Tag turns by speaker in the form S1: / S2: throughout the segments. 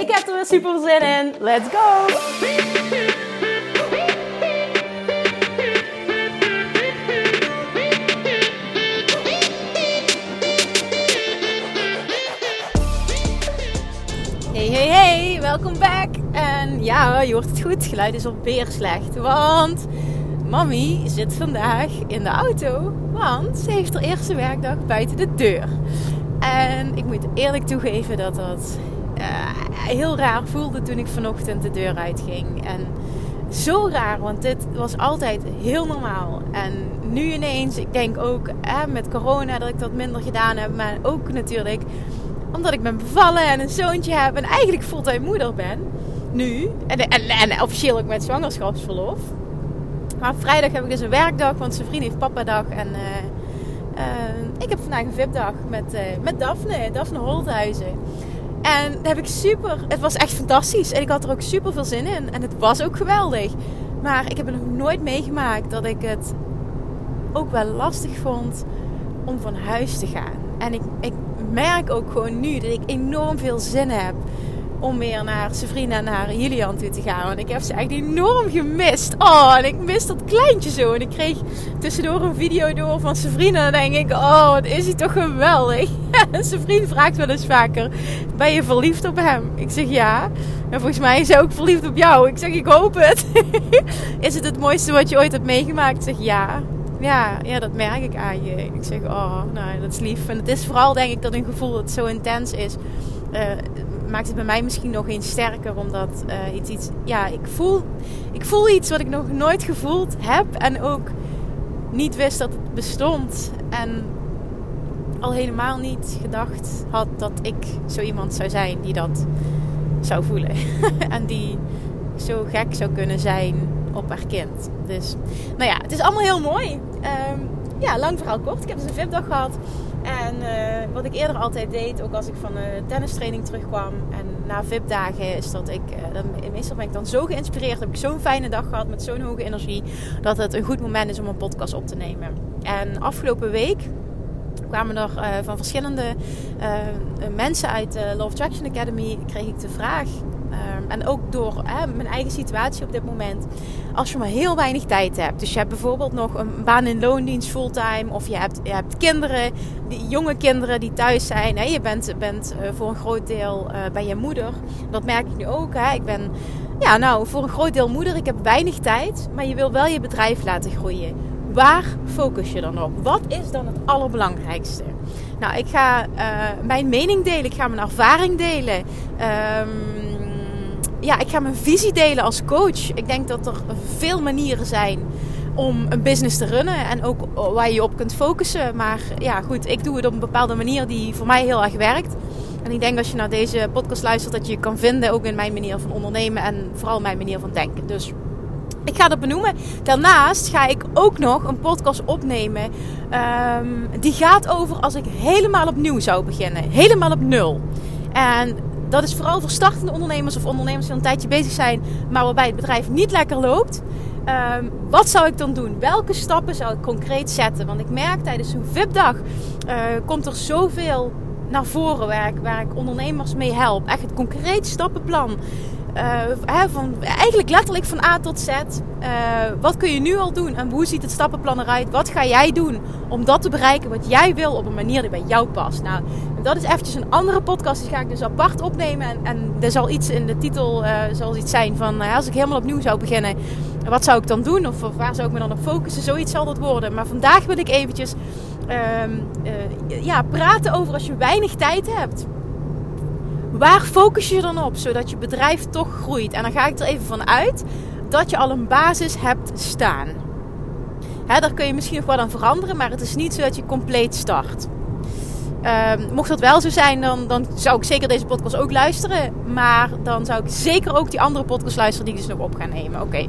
S1: Ik heb er weer super zin in. Let's go! Hey, hey, hey, welkom back. En ja, je hoort het goed, geluid is alweer slecht. Want Mami zit vandaag in de auto, want ze heeft haar eerste werkdag buiten de deur. En ik moet eerlijk toegeven dat dat heel raar voelde toen ik vanochtend de deur uitging. En zo raar, want dit was altijd heel normaal. En nu ineens, ik denk ook met corona dat ik dat minder gedaan heb, maar ook natuurlijk omdat ik ben bevallen en een zoontje heb en eigenlijk fulltime moeder ben. Nu. En, en, officieel ook met zwangerschapsverlof. Maar vrijdag heb ik dus een werkdag, want zijn vriend heeft papa-dag. En uh, uh, ik heb vandaag een VIP-dag met, uh, met Daphne, Daphne Holthuizen. En dat heb ik super, het was echt fantastisch. En ik had er ook super veel zin in. En het was ook geweldig. Maar ik heb nog nooit meegemaakt dat ik het ook wel lastig vond om van huis te gaan. En ik, ik merk ook gewoon nu dat ik enorm veel zin heb om weer naar Sabrina en naar Julian toe te gaan. Want ik heb ze echt enorm gemist. Oh, en ik mis dat kleintje zo. En ik kreeg tussendoor een video door van Sabrina. En dan denk ik, oh, wat is hij toch geweldig. Zijn vriend vraagt wel eens vaker, ben je verliefd op hem? Ik zeg ja. En volgens mij is hij ook verliefd op jou. Ik zeg, ik hoop het. is het het mooiste wat je ooit hebt meegemaakt? Ik zeg ja. Ja, ja, dat merk ik aan je. Ik zeg, oh, nou, dat is lief. En het is vooral, denk ik, dat een gevoel dat zo intens is. Uh, maakt het bij mij misschien nog eens sterker. Omdat uh, iets, iets, ja, ik voel, ik voel iets wat ik nog nooit gevoeld heb. En ook niet wist dat het bestond. En al helemaal niet gedacht had dat ik zo iemand zou zijn die dat zou voelen. en die zo gek zou kunnen zijn op haar kind. Dus, nou ja, het is allemaal heel mooi. Um, ja, lang verhaal kort. Ik heb dus een VIP-dag gehad. En uh, wat ik eerder altijd deed, ook als ik van een tennistraining terugkwam en na VIP-dagen, is dat ik, dan, meestal ben ik dan zo geïnspireerd, heb ik zo'n fijne dag gehad met zo'n hoge energie, dat het een goed moment is om een podcast op te nemen. En afgelopen week kwamen er uh, van verschillende mensen uit de Love Traction Academy, kreeg ik de vraag Um, en ook door mijn eigen situatie op dit moment. Als je maar heel weinig tijd hebt. Dus je hebt bijvoorbeeld nog een baan in loondienst fulltime. Of je hebt, je hebt kinderen, die, jonge kinderen die thuis zijn. Hè. Je bent, bent uh, voor een groot deel uh, bij je moeder. Dat merk ik nu ook. Hè. Ik ben ja, nou, voor een groot deel moeder. Ik heb weinig tijd. Maar je wil wel je bedrijf laten groeien. Waar focus je dan op? Wat is dan het allerbelangrijkste? Nou, ik ga uh, mijn mening delen. Ik ga mijn ervaring delen. Um, ja, ik ga mijn visie delen als coach. Ik denk dat er veel manieren zijn om een business te runnen en ook waar je je op kunt focussen. Maar ja, goed, ik doe het op een bepaalde manier die voor mij heel erg werkt. En ik denk als je naar deze podcast luistert dat je je kan vinden ook in mijn manier van ondernemen en vooral mijn manier van denken. Dus ik ga dat benoemen. Daarnaast ga ik ook nog een podcast opnemen. Um, die gaat over als ik helemaal opnieuw zou beginnen. Helemaal op nul. En dat is vooral voor startende ondernemers of ondernemers die al een tijdje bezig zijn, maar waarbij het bedrijf niet lekker loopt. Um, wat zou ik dan doen? Welke stappen zou ik concreet zetten? Want ik merk tijdens zo'n VIP-dag uh, komt er zoveel naar voren waar ik, waar ik ondernemers mee help. Echt het concreet stappenplan. Uh, van, eigenlijk letterlijk van A tot Z. Uh, wat kun je nu al doen en hoe ziet het stappenplan eruit? Wat ga jij doen om dat te bereiken wat jij wil op een manier die bij jou past? Nou, dat is eventjes een andere podcast. Die ga ik dus apart opnemen. En, en er zal iets in de titel uh, zal iets zijn van als ik helemaal opnieuw zou beginnen. Wat zou ik dan doen? Of, waar zou ik me dan op focussen? Zoiets zal dat worden. Maar vandaag wil ik eventjes ja, praten over als je weinig tijd hebt Waar focus je dan op, zodat je bedrijf toch groeit? En dan ga ik er even van uit dat je al een basis hebt staan. Hè, daar kun je misschien nog wat aan veranderen, maar het is niet zo dat je compleet start. Ehm, mocht dat wel zo zijn, dan, dan zou ik zeker deze podcast ook luisteren. Maar dan zou ik zeker ook die andere podcast luisteren die ik dus nog op ga nemen. Oké.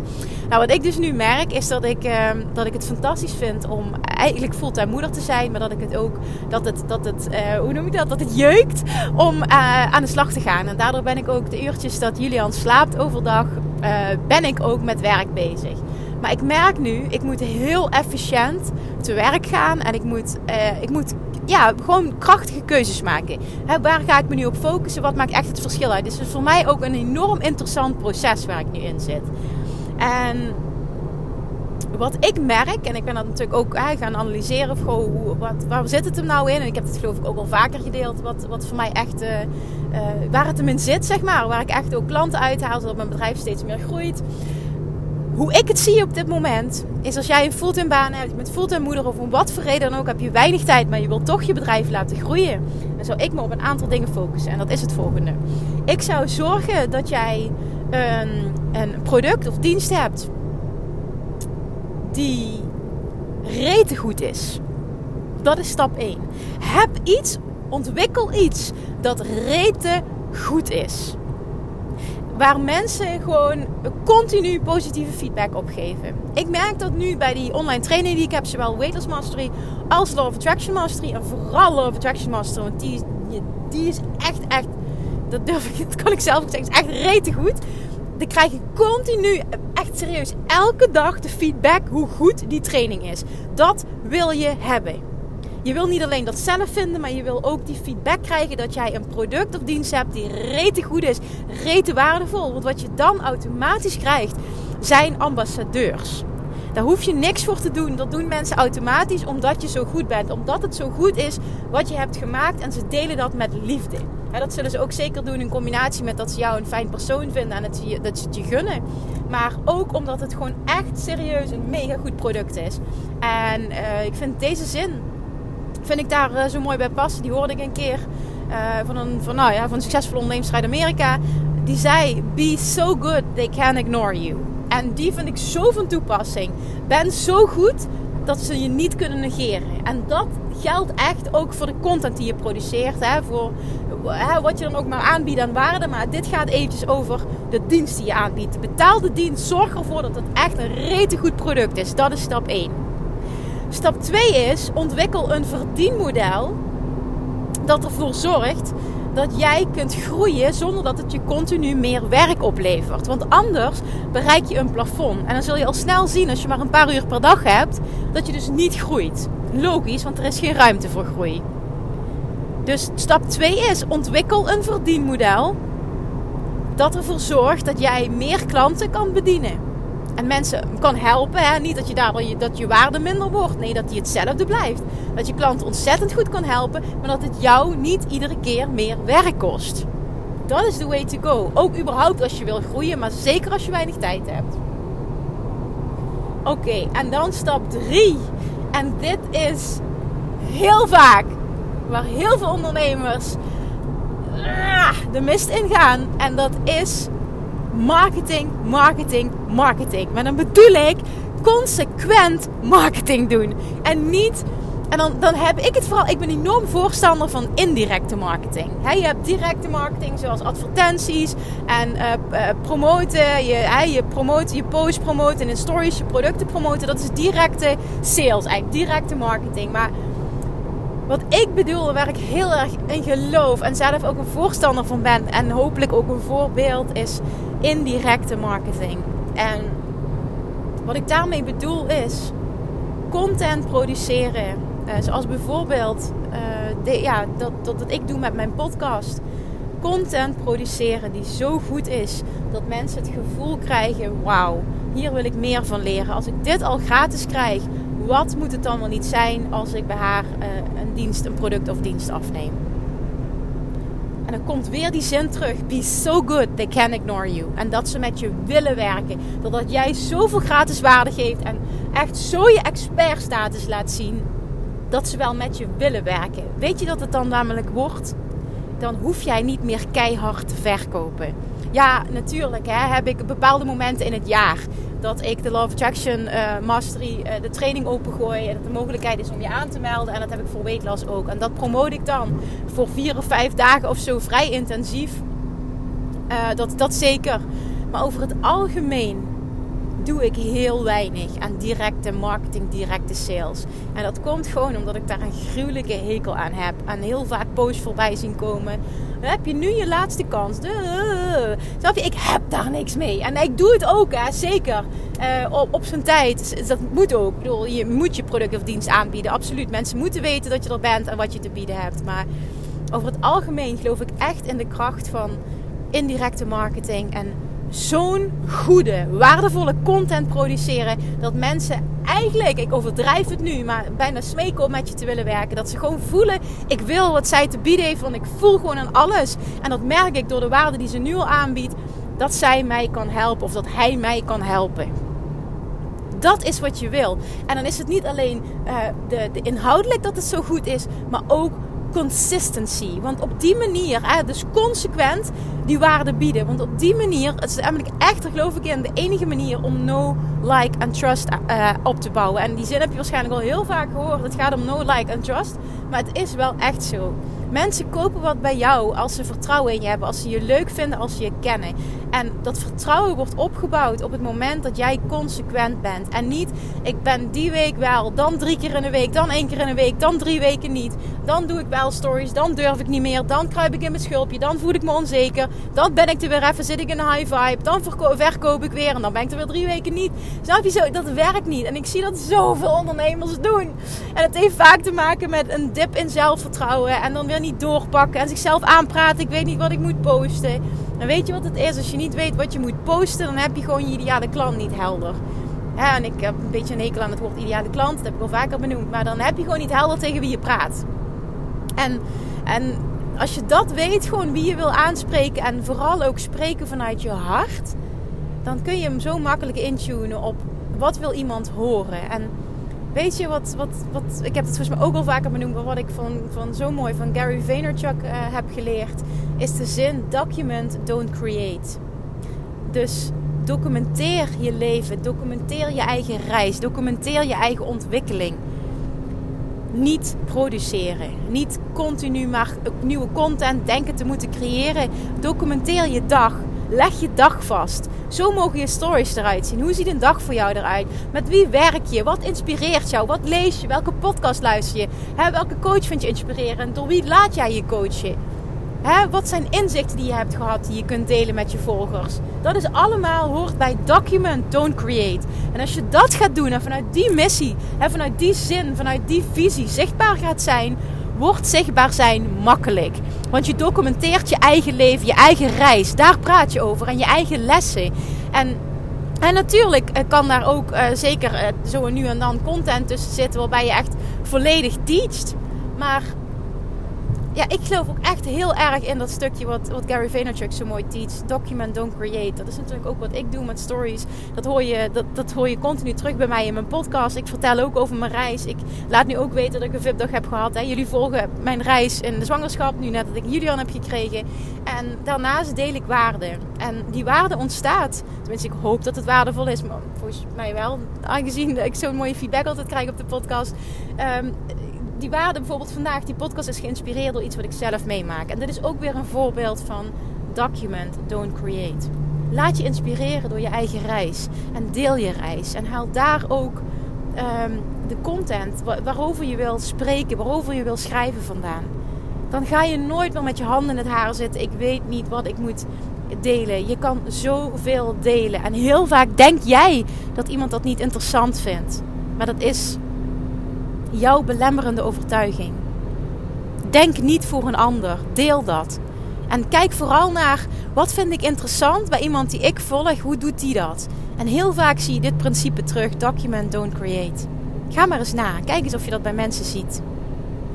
S1: Nou, wat ik dus nu merk is dat ik, ehm, dat ik het fantastisch vind om eigenlijk fulltime moeder te zijn. Maar dat ik het ook, dat het, dat het uh, hoe noem ik dat? Dat het jeukt om uh, aan de slag te gaan. En daardoor ben ik ook de uurtjes dat Julian slaapt overdag, uh, ben ik ook met werk bezig. Maar ik merk nu, ik moet heel efficiënt te werk gaan. En ik moet, ik moet ja, gewoon krachtige keuzes maken. Hè, waar ga ik me nu op focussen? Wat maakt echt het verschil uit? Dus het is voor mij ook een enorm interessant proces waar ik nu in zit. En wat ik merk, en ik ben dat natuurlijk ook hè, gaan analyseren, of hoe, wat, waar zit het hem nou in? En ik heb het geloof ik ook al vaker gedeeld, wat, wat voor mij echt, uh, uh, waar het hem in zit, zeg maar. Waar ik echt ook klanten uithaal, zodat mijn bedrijf steeds meer groeit hoe ik het zie op dit moment, is als jij een fulltime baan hebt, met fulltime moeder of om wat voor reden dan ook, heb je weinig tijd, maar je wilt toch je bedrijf laten groeien. Dan zou ik me op een aantal dingen focussen. En dat is het volgende. Ik zou zorgen dat jij een, een product of dienst hebt die rete goed is. Dat is stap 1. Heb iets, ontwikkel iets dat rete goed is waar mensen gewoon continu positieve feedback op geven. Ik merk dat nu bij die online training die ik heb, zowel Weightless Mastery als Law Attraction Mastery. En vooral Law Attraction Mastery, want die, die is echt, echt, dat durf ik, dat kan ik zelf ook zeggen, is echt rete goed. Dan krijg je continu, echt serieus, elke dag de feedback hoe goed die training is. Dat wil je hebben. Je wil niet alleen dat zelf vinden, maar je wil ook die feedback krijgen dat jij een product of dienst hebt die rete goed is, rete waardevol. Want wat je dan automatisch krijgt, zijn ambassadeurs. Daar hoef je niks voor te doen. Dat doen mensen automatisch omdat je zo goed bent. Omdat het zo goed is wat je hebt gemaakt en ze delen dat met liefde. dat zullen ze ook zeker doen in combinatie met dat ze jou een fijn persoon vinden en dat ze, dat het je gunnen. Maar ook omdat het gewoon echt serieus een mega goed product is. En uh, ik vind deze zin vind ik daar uh, zo mooi bij passen. Die hoorde ik een keer uh, van, een, van, nou ja, van een succesvolle ondernemer uit Amerika. Die zei: Be so good they can ignore you. En die vind ik zo van toepassing. Ben zo goed dat ze je niet kunnen negeren. En dat geldt echt ook voor de content die je produceert. Hè, voor hè, wat je dan ook maar aanbiedt aan waarde. Maar dit gaat eventjes over de dienst die je aanbiedt. Betaal de dienst. Zorg ervoor dat het echt een rete goed product is. Dat is stap 1. Stap 2 is ontwikkel een verdienmodel dat ervoor zorgt dat jij kunt groeien zonder dat het je continu meer werk oplevert. Want anders bereik je een plafond. En dan zul je al snel zien als je maar een paar uur per dag hebt, dat je dus niet groeit. Logisch, want er is geen ruimte voor groei. Dus stap 2 is ontwikkel een verdienmodel dat ervoor zorgt dat jij meer klanten kan bedienen en mensen kan helpen. Hè? Niet dat je je, dat je waarde minder wordt. Nee, dat die hetzelfde blijft. Dat je klanten ontzettend goed kan helpen, maar dat het jou niet iedere keer meer werk kost. Dat is the way to go. Ook überhaupt als je wil groeien, maar zeker als je weinig tijd hebt. Oké, en dan stap 3. En dit is heel vaak waar heel veel ondernemers ah, de mist ingaan. En dat is marketing, marketing, marketing. Maar dan bedoel ik consequent marketing doen. En niet. En dan, dan heb ik het vooral. Ik ben enorm voorstander van indirecte marketing. je hebt directe marketing, zoals advertenties en uh, uh, promoten. Je, je promoten, je post promoten en in stories je producten promoten. Dat is directe sales, eigenlijk directe marketing. Maar wat ik bedoel, waar ik heel erg in geloof en zelf ook een voorstander van ben en hopelijk ook een voorbeeld, is indirecte marketing. En wat ik daarmee bedoel is content produceren. Uh, zoals bijvoorbeeld de, ja, dat, dat, ik doe met mijn podcast. Content produceren die zo goed is dat mensen het gevoel krijgen: wauw, hier wil ik meer van leren. Als ik dit al gratis krijg, wat moet het dan wel niet zijn als ik bij haar uh, een dienst, een product of dienst afneem? En dan komt weer die zin terug. Be so good, they can ignore you. En dat ze met je willen werken. Doordat jij zoveel gratis waarde geeft. En echt zo je expertstatus laat zien. Dat ze wel met je willen werken. Weet je dat het dan namelijk wordt? Dan hoef jij niet meer keihard te verkopen. Ja, natuurlijk hè, heb ik bepaalde momenten in het jaar dat ik de Love Attraction uh, Mastery, uh, de training opengooi. En dat de mogelijkheid is om je aan te melden. En dat heb ik voor Loss ook. En dat promote ik dan voor vier of vijf dagen of zo vrij intensief. Uh, dat, dat zeker. Maar over het algemeen doe ik heel weinig aan directe marketing, directe sales. En dat komt gewoon omdat ik daar een gruwelijke hekel aan heb. En heel vaak posts voorbij zien komen. Heb je nu je laatste kans. Snap je? Ik heb daar niks mee. En ik doe het ook, hè, zeker. Uh, op, op zijn tijd. Dat moet ook. Ik bedoel, je moet je product of dienst aanbieden. Absoluut. Mensen moeten weten dat je er bent en wat je te bieden hebt. Maar over het algemeen geloof ik echt in de kracht van indirecte marketing en zo'n goede, waardevolle content produceren. Dat mensen eigenlijk, ik overdrijf het nu, maar bijna smeken om met je te willen werken. Dat ze gewoon voelen, ik wil wat zij te bieden heeft, want ik voel gewoon aan alles. En dat merk ik door de waarde die ze nu al aanbiedt, dat zij mij kan helpen of dat hij mij kan helpen. Dat is wat je wil. En dan is het niet alleen uh, de, de inhoudelijk dat het zo goed is, maar ook consistency. Want op die manier, hè, dus consequent die waarde bieden. Want op die manier, het is namelijk echt, geloof ik in, de enige manier om no, like en trust uh, op te bouwen. En die zin heb je waarschijnlijk al heel vaak gehoord. Het gaat om no, like en trust. Maar het is wel echt zo. Mensen kopen wat bij jou als ze vertrouwen in je hebben, als ze je leuk vinden, als ze je kennen. En dat vertrouwen wordt opgebouwd op het moment dat jij consequent bent. En niet, ik ben die week wel, dan drie keer in de week, dan één keer in de week, dan drie weken niet. Dan doe ik wel stories, dan durf ik niet meer, dan kruip ik in mijn schulpje, dan voel ik me onzeker. Dan ben ik er weer even, zit ik in een high vibe, dan verkoop ik weer en dan ben ik er weer drie weken niet. Snap je zo? Dat werkt niet. En ik zie dat zoveel ondernemers doen. En het heeft vaak te maken met een dip in zelfvertrouwen en dan weer niet doorpakken en zichzelf aanpraten. Ik weet niet wat ik moet posten. En weet je wat het is? Als je niet weet wat je moet posten, dan heb je gewoon je ideale klant niet helder. Ja, en ik heb een beetje een hekel aan het woord ideale klant. Dat heb ik al vaker benoemd. Maar dan heb je gewoon niet helder tegen wie je praat. En, en als je dat weet, gewoon wie je wil aanspreken. En vooral ook spreken vanuit je hart. Dan kun je hem zo makkelijk intunen op wat wil iemand horen. En Weet je wat, wat, wat ik heb het volgens mij ook al vaker benoemd, maar wat ik van, van zo mooi van Gary Vaynerchuk uh, heb geleerd, is de zin document, don't create. Dus documenteer je leven, documenteer je eigen reis, documenteer je eigen ontwikkeling. Niet produceren, niet continu maar nieuwe content denken te moeten creëren. Documenteer je dag. Leg je dag vast. Zo mogen je stories eruit zien. Hoe ziet een dag voor jou eruit? Met wie werk je? Wat inspireert jou? Wat lees je? Welke podcast luister je? welke coach vind je inspirerend? Door wie laat jij je coachen? wat zijn inzichten die je hebt gehad die je kunt delen met je volgers? Dat is allemaal hoort bij document, don't create. En als je dat gaat doen en vanuit die missie, vanuit die zin, vanuit die visie zichtbaar gaat zijn, wordt zichtbaar zijn makkelijk. Want je documenteert je eigen leven, je eigen reis. Daar praat je over. En je eigen lessen. En, en natuurlijk eh, kan daar ook uh, zeker uh, zo nu en dan content tussen zitten waarbij je echt volledig teacht. Maar ja, ik geloof ook echt heel erg in dat stukje wat, wat Gary Vaynerchuk zo mooi teach. Document, don't create. Dat is natuurlijk ook wat ik doe met stories. Dat hoor, je, dat, dat hoor je continu terug bij mij in mijn podcast. Ik vertel ook over mijn reis. Ik laat nu ook weten dat ik een VIP-dag heb gehad. Hè. Jullie volgen mijn reis in de zwangerschap. Nu net dat ik Julian heb gekregen. En daarnaast deel ik waarde. En die waarde ontstaat. Tenminste, ik hoop dat het waardevol is. Maar volgens mij wel. Aangezien ik zo'n mooie feedback altijd krijg op de podcast. Um, die waarde bijvoorbeeld vandaag, die podcast is geïnspireerd door iets wat ik zelf meemaak. En dit is ook weer een voorbeeld van document, don't create. Laat je inspireren door je eigen reis. En deel je reis. En haal daar ook um, de content waarover je wil spreken, waarover je wil schrijven vandaan. Dan ga je nooit meer met je handen in het haar zitten. Ik weet niet wat ik moet delen. Je kan zoveel delen. En heel vaak denk jij dat iemand dat niet interessant vindt. Maar dat is jouw belemmerende overtuiging. Denk niet voor een ander, deel dat. En kijk vooral naar wat vind ik interessant bij iemand die ik volg, hoe doet die dat? En heel vaak zie je dit principe terug: document, don't create. Ga maar eens na, kijk eens of je dat bij mensen ziet.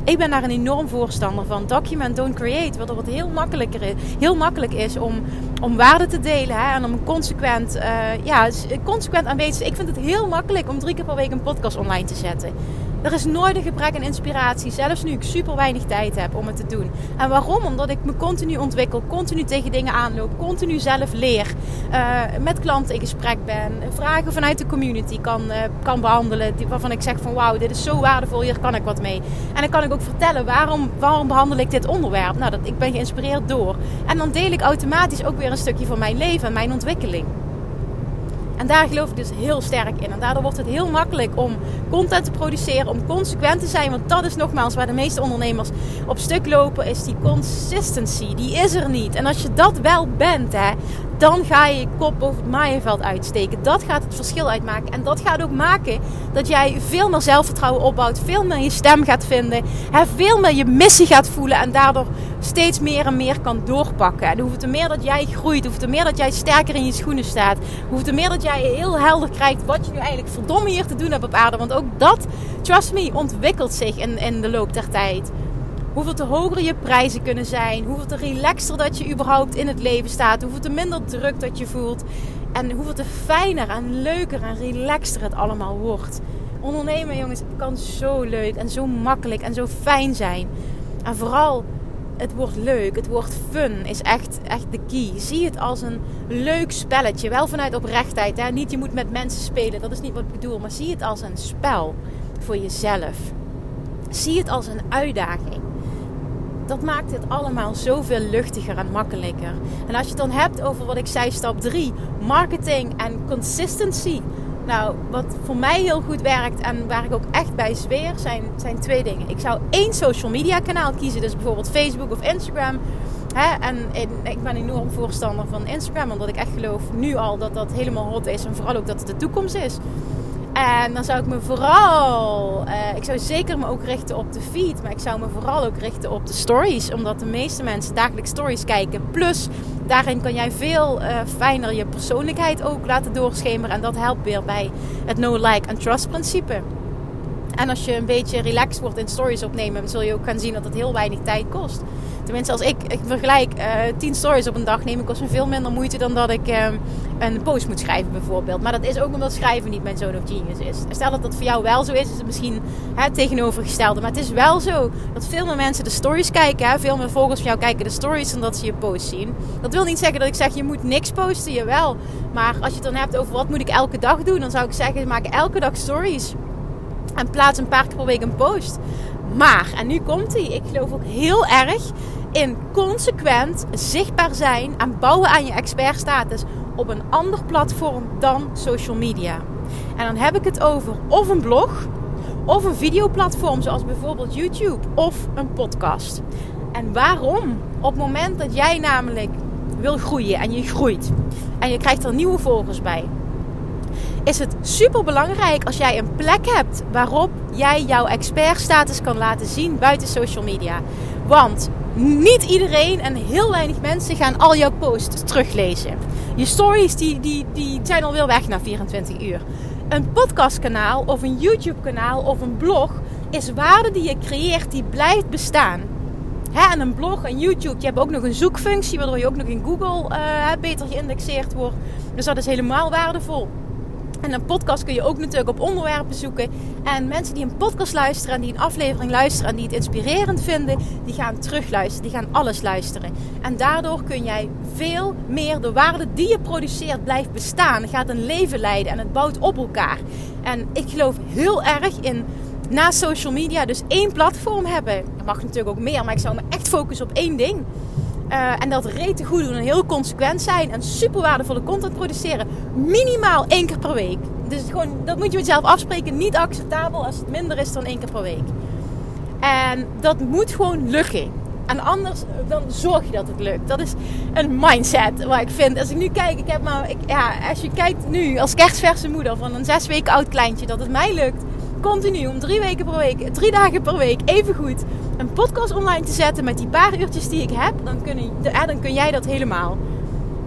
S1: Ik ben daar een enorm voorstander van. Document, don't create. Waardoor het heel, makkelijker is, heel makkelijk is om, om waarde te delen. Hè, en om consequent, uh, ja, consequent aanwezig te zijn. Ik vind het heel makkelijk om drie keer per week een podcast online te zetten. Er is nooit een gebrek aan inspiratie, zelfs nu ik super weinig tijd heb om het te doen. En waarom? Omdat ik me continu ontwikkel, continu tegen dingen aanloop, continu zelf leer, uh, met klanten in gesprek ben, vragen vanuit de community kan, uh, kan behandelen, waarvan ik zeg van wauw, dit is zo waardevol, hier kan ik wat mee. En dan kan ik ook vertellen waarom, waarom behandel ik dit onderwerp. Nou, dat, ik ben geïnspireerd door. En dan deel ik automatisch ook weer een stukje van mijn leven en mijn ontwikkeling. En daar geloof ik dus heel sterk in. En daardoor wordt het heel makkelijk om content te produceren, om consequent te zijn. Want dat is nogmaals waar de meeste ondernemers op stuk lopen, is die consistency. Die is er niet. En als je dat wel bent, hè, dan ga je je kop over het maaienveld uitsteken. Dat gaat het verschil uitmaken. En dat gaat ook maken dat jij veel meer zelfvertrouwen opbouwt, veel meer je stem gaat vinden, hè, veel meer je missie gaat voelen en daardoor steeds meer en meer kan doorpakken. En hoeveel te meer dat jij groeit, hoeveel te meer dat jij sterker in je schoenen staat, hoeveel te meer dat jij heel helder krijgt wat je nu eigenlijk verdomme hier te doen hebt op aarde. Want ook dat, trust me, ontwikkelt zich in, in de loop der tijd. Hoeveel te hoger je prijzen kunnen zijn. Hoeveel te relaxter dat je überhaupt in het leven staat. Hoeveel te minder druk dat je voelt. En hoeveel te fijner en leuker en relaxter het allemaal wordt. Ondernemen, jongens, kan zo leuk en zo makkelijk en zo fijn zijn. En vooral, het wordt leuk, het wordt fun, is echt, echt de key. Zie het als een leuk spelletje. Wel vanuit oprechtheid. Hè? Niet je moet met mensen spelen, dat is niet wat ik bedoel. Maar zie het als een spel voor jezelf. Zie het als een uitdaging dat maakt het allemaal zoveel luchtiger en makkelijker. En als je het dan hebt over wat ik zei, stap 3, marketing en consistency. Nou, wat voor mij heel goed werkt en waar ik ook echt bij zweer, zijn, zijn twee dingen. Ik zou één social media kanaal kiezen, dus bijvoorbeeld Facebook of Instagram. En ik ben enorm voorstander van Instagram, omdat ik echt geloof nu al dat dat helemaal hot is en vooral ook dat het de toekomst is. En dan zou ik me vooral, uh, ik zou zeker me ook richten op de feed, maar ik zou me vooral ook richten op de stories, omdat de meeste mensen dagelijks stories kijken. Plus, daarin kan jij veel uh, fijner je persoonlijkheid ook laten doorschemeren en dat helpt weer bij het no like and trust principe. En als je een beetje relaxed wordt in stories opnemen, dan zul je ook gaan zien dat het heel weinig tijd kost. Tenminste, als ik, ik vergelijk eh, 10 stories op een dag, neem kost me veel minder moeite dan dat ik uh, een post moet schrijven, bijvoorbeeld. Maar dat is ook omdat schrijven niet mijn zoon of genius is. Stel dat dat voor jou wel zo is, is het misschien het tegenovergestelde. Maar het is wel zo dat veel meer mensen de stories kijken. Hè? Veel meer volgers van jou kijken de stories dan dat ze je post zien. Dat wil niet zeggen dat ik zeg je moet niks posten, jawel. Maar als je het dan hebt over wat moet ik elke dag doen, dan zou ik zeggen maak elke dag stories. En plaats een paar keer per week een post. Maar, en nu komt hij, ik geloof ook heel erg in consequent zichtbaar zijn en bouwen aan je expertstatus op een ander platform dan social media. En dan heb ik het over of een blog, of een videoplatform zoals bijvoorbeeld YouTube of een podcast. En waarom? Op het moment dat jij namelijk wil groeien en je groeit en je krijgt er nieuwe volgers bij, is het super belangrijk als jij een plek hebt waarop jij jouw expertstatus kan laten zien buiten social media. Want niet iedereen en heel weinig mensen gaan al jouw posts teruglezen. Je stories die, die, die zijn alweer weg na 24 uur. Een podcastkanaal of een YouTube kanaal of een blog is waarde die je creëert die blijft bestaan. En een blog en YouTube, je hebt ook nog een zoekfunctie waardoor je ook nog in Google uh, beter geïndexeerd wordt. Dus dat is helemaal waardevol. En een podcast kun je ook natuurlijk op onderwerpen zoeken. En mensen die een podcast luisteren en die een aflevering luisteren en die het inspirerend vinden, die gaan terugluisteren, die gaan alles luisteren. En daardoor kun jij veel meer de waarde die je produceert blijft bestaan. gaat een leven leiden en het bouwt op elkaar. En ik geloof heel erg in na social media dus één platform hebben. Er mag natuurlijk ook meer, maar ik zou me echt focussen op één ding. Uh, en dat rete goed doen en heel consequent zijn en super waardevolle content produceren. Minimaal één keer per week. Dus gewoon, dat moet je met jezelf afspreken. Niet acceptabel als het minder is dan één keer per week. En dat moet gewoon lukken. En anders dan zorg je dat het lukt. Dat is een mindset waar ik vind. Als ik nu kijk, ik heb maar, ik, ja, als je kijkt nu als kerstverse moeder van een zes weken oud kleintje, dat het mij lukt continu om drie weken per week, drie dagen per week, even goed een podcast online te zetten met die paar uurtjes die ik heb, dan kun, je, dan kun jij dat helemaal.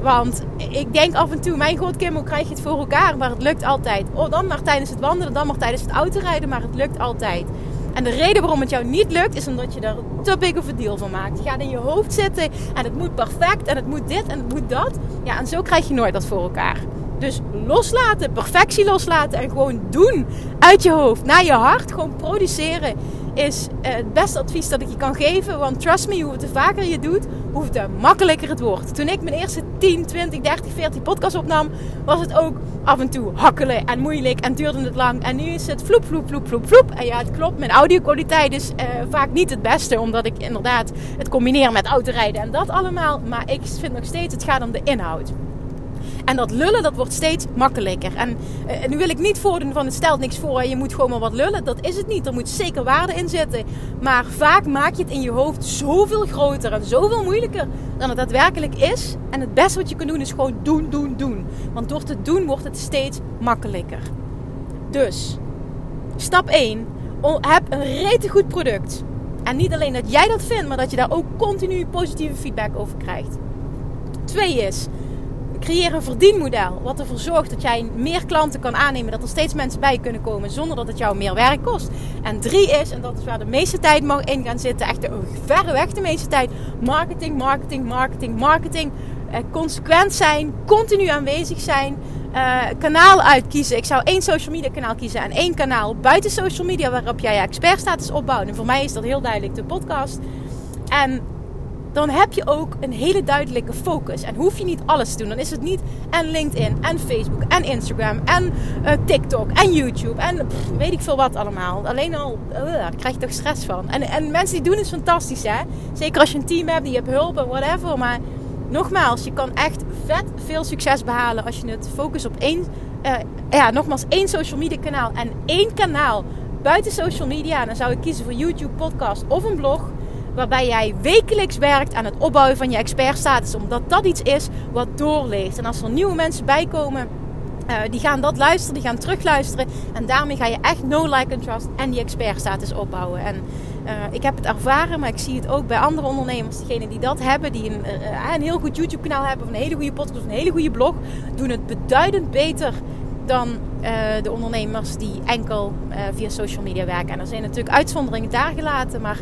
S1: Want ik denk af en toe, mijn god Kim, hoe krijg je het voor elkaar? Maar het lukt altijd. Oh, dan maar tijdens het wandelen, dan maar tijdens het autorijden, maar het lukt altijd. En de reden waarom het jou niet lukt, is omdat je er te big of a deal van maakt. Je gaat in je hoofd zitten en het moet perfect en het moet dit en het moet dat. Ja, en zo krijg je nooit dat voor elkaar. Dus loslaten, perfectie loslaten en gewoon doen uit je hoofd naar je hart. Gewoon produceren is eh, het beste advies dat ik je kan geven. Want trust me, hoe vaker je doet, hoe te makkelijker het wordt. Toen ik mijn eerste 10, 20, 30, 40 podcast opnam, was het ook af en toe hakkelen en moeilijk en duurde het lang. En nu is het vloep, vloep, vloep, vloep, vloep. En ja, het klopt, mijn audio-kwaliteit is uh, vaak niet het beste, omdat ik inderdaad het combineer met autorijden en dat allemaal. Maar ik vind nog steeds, het gaat om de inhoud. En dat lullen, dat wordt steeds makkelijker. En, uh, nu wil ik niet voordoen van het stelt niks voor. Je moet gewoon maar wat lullen. Dat is het niet. Er moet zeker waarde in zitten. Maar vaak maak je het in je hoofd zoveel groter en zoveel moeilijker dan het daadwerkelijk is. En het beste wat je kunt doen is gewoon doen, doen, doen. Want door te doen wordt het steeds makkelijker. Dus, stap 1. Heb een rete goed product. En niet alleen dat jij dat vindt, maar dat je daar ook continu positieve feedback over krijgt. Twee is, creëer een verdienmodel. Wat ervoor zorgt dat jij meer klanten kan aannemen. Dat er steeds mensen bij kunnen komen zonder dat het jou meer werk kost. En drie is, en dat is waar de meeste tijd mag in gaan zitten. Echt de, verreweg de meeste tijd. Marketing, marketing, marketing, marketing. Eh, consequent zijn. Continu aanwezig zijn. Uh, kanaal uitkiezen. Ik zou één social media kanaal kiezen en één kanaal buiten social media waarop jij je expertstatus opbouwt. En voor mij is dat heel duidelijk de podcast. En dan heb je ook een hele duidelijke focus. En hoef je niet alles te doen. Dan is het niet en LinkedIn en Facebook en Instagram en uh, TikTok en YouTube en weet ik veel wat allemaal. Alleen al daar krijg je toch stress van. En, en mensen die doen het fantastisch hè. Zeker als je een team hebt, die hebt hulp en whatever. Maar nogmaals, je kan echt vet veel succes behalen als je het focus op één, uh, ja, nogmaals één social media kanaal en één kanaal buiten social media. Dan zou ik kiezen voor YouTube, podcast of een blog waarbij jij wekelijks werkt aan het opbouwen van je expertstatus. Omdat dat iets is wat doorleeft. En als er nieuwe mensen bijkomen, uh, die gaan dat luisteren, die gaan terugluisteren. En daarmee ga je echt no like and trust en die expertstatus opbouwen. En uh, ik heb het ervaren, maar ik zie het ook bij andere ondernemers. Diegenen die dat hebben, die een, uh, een heel goed YouTube kanaal hebben, of een hele goede podcast, of een hele goede blog, doen het beduidend beter dan de ondernemers die enkel via social media werken. En er zijn natuurlijk uitzonderingen daar gelaten, maar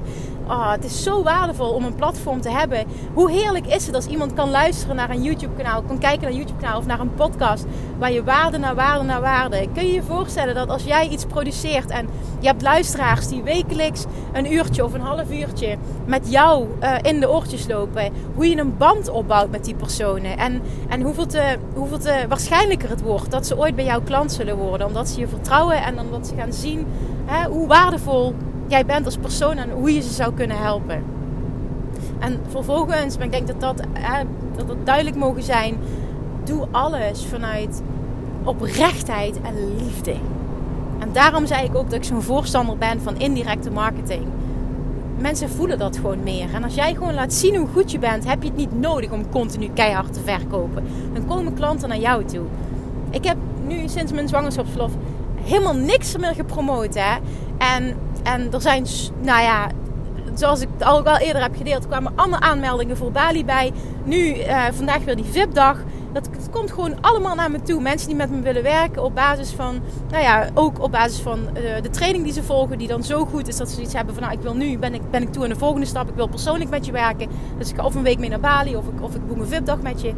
S1: oh, het is zo waardevol om een platform te hebben. Hoe heerlijk is het als iemand kan luisteren naar een YouTube-kanaal, kan kijken naar een YouTube-kanaal of naar een podcast waar je waarde naar waarde naar waarde. Kun je je voorstellen dat als jij iets produceert en je hebt luisteraars die wekelijks een uurtje of een half uurtje met jou uh, in de oortjes lopen, hoe je een band opbouwt met die personen en, en hoeveel, te, hoeveel te waarschijnlijker het wordt dat ze ooit bij jouw klant zullen worden, omdat ze je vertrouwen en omdat ze gaan zien hè, hoe waardevol jij bent als persoon en hoe je ze zou kunnen helpen. En vervolgens, maar ik denk dat dat, hè, dat duidelijk mogen zijn, doe alles vanuit oprechtheid en liefde. En daarom zei ik ook dat ik zo'n voorstander ben van indirecte marketing. Mensen voelen dat gewoon meer. En als jij gewoon laat zien hoe goed je bent, heb je het niet nodig om continu keihard te verkopen. Dan komen klanten naar jou toe. Ik heb nu sinds mijn zwangerschapsverlof helemaal niks meer gepromoot. Hè? En, en er zijn, nou ja, zoals ik al wel eerder heb gedeeld, kwamen allemaal aanmeldingen voor Bali bij. Nu, uh, vandaag weer die VIP-dag. Dat, dat, komt gewoon allemaal naar me toe. Mensen die met me willen werken op basis van, nou ja, ook op basis van uh, de training die ze volgen, die dan zo goed is dat ze iets hebben van, nou, ik wil nu, ben ik, ben ik toe aan de volgende stap, ik wil persoonlijk met je werken. Dus ik ga of een week mee naar Bali of ik, of ik boek een VIP-dag met je.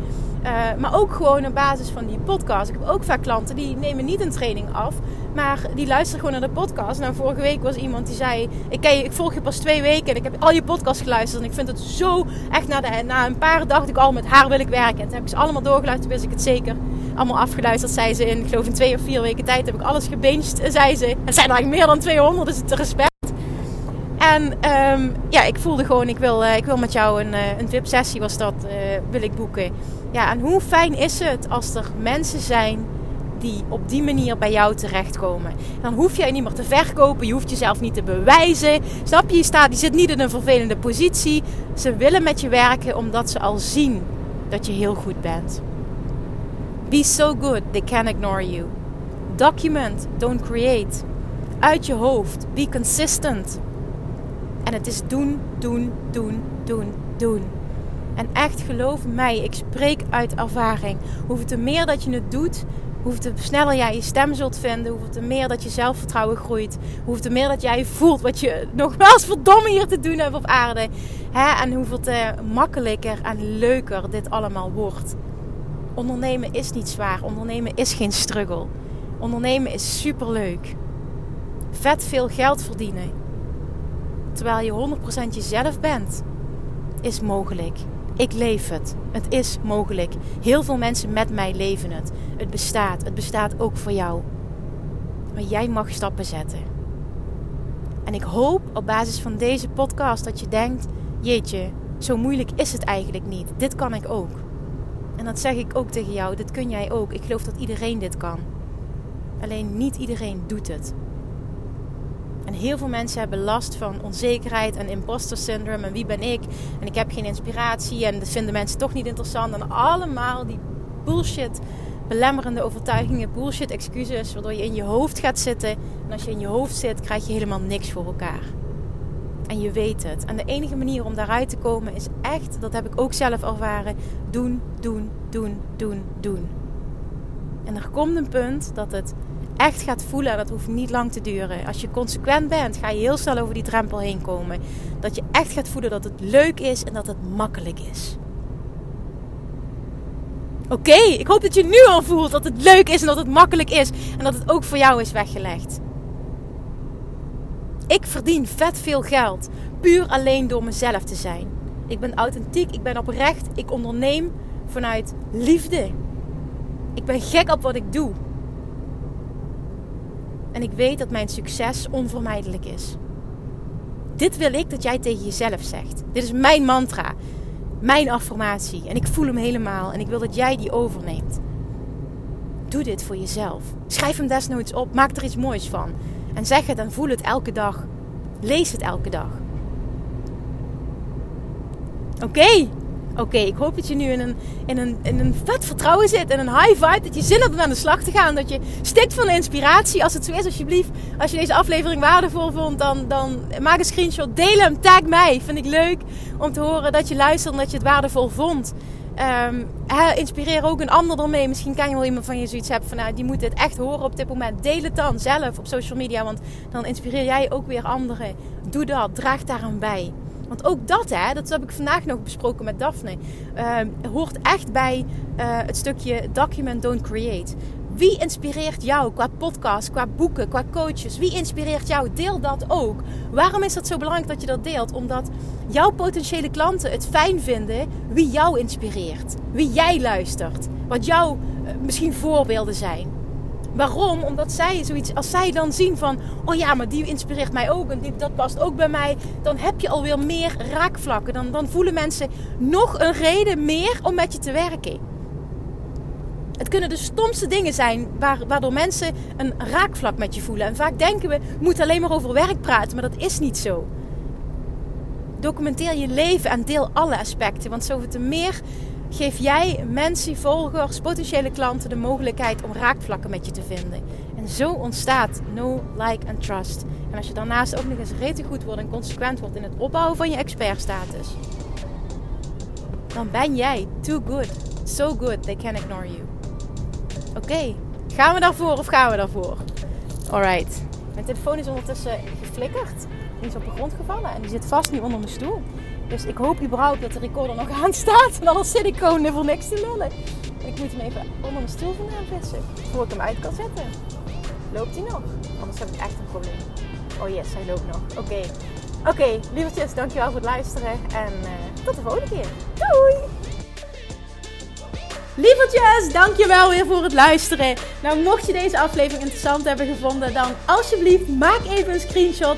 S1: Uh, maar ook gewoon op basis van die podcast. Ik heb ook vaak klanten die nemen niet een training af, maar die luisteren gewoon naar de podcast. Nou, vorige week was iemand die zei: ik, ken ik volg je pas twee weken en ik heb al je podcast geluisterd. En ik vind het zo echt na, na een paar dacht ik al met haar wil ik werken. En toen heb ik ze allemaal doorgeluisterd, wist ik het zeker. Allemaal afgeluisterd, zei ze in, ik geloof in twee of vier weken tijd heb ik alles gebinged, zei ze. Het zijn eigenlijk meer dan 200, dus het respect. En um, ja, ik voelde gewoon, ik wil, uh, ik wil met jou een, uh, een VIP-sessie was dat, wil ik boeken. Ja, en hoe fijn is het als er mensen zijn die op die manier bij jou terechtkomen. Dan hoef jij niet meer te verkopen, je hoeft jezelf niet te bewijzen. Snap je? Je, staat, je zit niet in een vervelende positie. Ze willen met je werken omdat ze al zien dat je heel goed bent. Be so good, they can ignore you. Document, don't create. Uit je hoofd, be consistent. En het is doen, doen, doen, doen, doen. En echt geloof mij, ik spreek uit ervaring. Hoeveel te meer dat je het doet, hoeveel te sneller jij je stem zult vinden, hoeveel te meer dat je zelfvertrouwen groeit, hoeveel te meer dat jij voelt wat je nogmaals verdomme hier te doen hebt op aarde. Hè? En hoeveel te makkelijker en leuker dit allemaal wordt. Ondernemen is niet zwaar. Ondernemen is geen struggle. Ondernemen is super leuk. Vet veel geld verdienen. Terwijl je 100% jezelf bent, is mogelijk. Ik leef het. Het is mogelijk. Heel veel mensen met mij leven het. Het bestaat. Het bestaat ook voor jou. Maar jij mag stappen zetten. En ik hoop op basis van deze podcast dat je denkt: jeetje, zo moeilijk is het eigenlijk niet. Dit kan ik ook. En dat zeg ik ook tegen jou. Dit kun jij ook. Ik geloof dat iedereen dit kan. Alleen niet iedereen doet het. En heel veel mensen hebben last van onzekerheid en imposter syndrome. En wie ben ik? En ik heb geen inspiratie. En dat vinden mensen toch niet interessant. En allemaal die bullshit, belemmerende overtuigingen, bullshit excuses. Waardoor je in je hoofd gaat zitten. En als je in je hoofd zit, krijg je helemaal niks voor elkaar. En je weet het. En de enige manier om daaruit te komen is echt, dat heb ik ook zelf ervaren, doen, doen, doen, doen, doen. En er komt een punt dat het echt gaat voelen, en dat hoeft niet lang te duren. Als je consequent bent, ga je heel snel over die drempel heen komen. Dat je echt gaat voelen dat het leuk is en dat het makkelijk is. Oké, ik hoop dat je nu al voelt dat het leuk is en dat het makkelijk is. En dat het ook voor jou is weggelegd. Ik verdien vet veel geld. Puur alleen door mezelf te zijn. Ik ben authentiek, ik ben oprecht, ik onderneem vanuit liefde. Ik ben gek op wat ik doe. En ik weet dat mijn succes onvermijdelijk is. Dit wil ik dat jij tegen jezelf zegt. Dit is mijn mantra, mijn affirmatie. En ik voel hem helemaal. En ik wil dat jij die overneemt. Doe dit voor jezelf. Schrijf hem desnoods op. Maak er iets moois van. En zeg het en voel het elke dag. Lees het elke dag. Oké, oké. ik hoop dat je nu in een, in, een, in een vet vertrouwen zit. En een high vibe. Dat je zin hebt om aan de slag te gaan. Dat je stikt van de inspiratie. Als het zo is, alsjeblieft. Als je deze aflevering waardevol vond, dan, dan maak een screenshot. Deel hem. Tag mij. Vind ik leuk om te horen dat je luistert en dat je het waardevol vond. Um, inspireer ook een ander ermee. Misschien kan je wel iemand van je zoiets hebben van nou, die moet dit echt horen op dit moment. Deel het dan zelf op social media, want dan inspireer jij ook weer anderen. Doe dat, draag daaraan bij. Want ook dat, hè, dat heb ik vandaag nog besproken met Daphne, uh, hoort echt bij uh, het stukje document, don't create. Wie inspireert jou qua podcast, qua boeken, qua coaches? Wie inspireert jou? Deel dat ook. Waarom is dat zo belangrijk dat je dat deelt? Omdat jouw potentiële klanten het fijn vinden wie jou inspireert. Wie jij luistert. Wat jouw uh, misschien voorbeelden zijn. Waarom? Omdat zij zoiets, als zij dan zien van, oh ja, maar die inspireert mij ook en die, dat past ook bij mij, dan heb je alweer meer raakvlakken. Dan, dan voelen mensen nog een reden meer om met je te werken. Het kunnen de stomste dingen zijn waardoor mensen een raakvlak met je voelen. En vaak denken we, moeten alleen maar over werk praten, maar dat is niet zo. Documenteer je leven en deel alle aspecten. Want zoveel te meer geef jij mensen, volgers, potentiële klanten de mogelijkheid om raakvlakken met je te vinden. En zo ontstaat no, like en trust. En als je daarnaast ook nog eens rete goed wordt en consequent wordt in het opbouwen van je expertstatus, dan ben jij too good. So good they can ignore you. Oké, gaan we daarvoor of gaan we daarvoor? Alright. Mijn telefoon is ondertussen geflikkerd. Die is op de grond gevallen en die zit vast nu onder mijn stoel. Dus ik hoop überhaupt dat de recorder nog aan staat. En anders zit ik gewoon voor niks te lullen. Ik moet hem even onder mijn stoel vandaan vissen. Voordat ik hem uit kan zetten. Loopt hij nog? Anders heb ik echt een probleem. Oh yes, hij loopt nog. Oké. Oké, okay, lievertjes, dankjewel voor het luisteren. En uh, tot de volgende keer. Doei! Lievertjes, dankjewel weer voor het luisteren. Nou, mocht je deze aflevering interessant hebben gevonden, dan alsjeblieft maak even een screenshot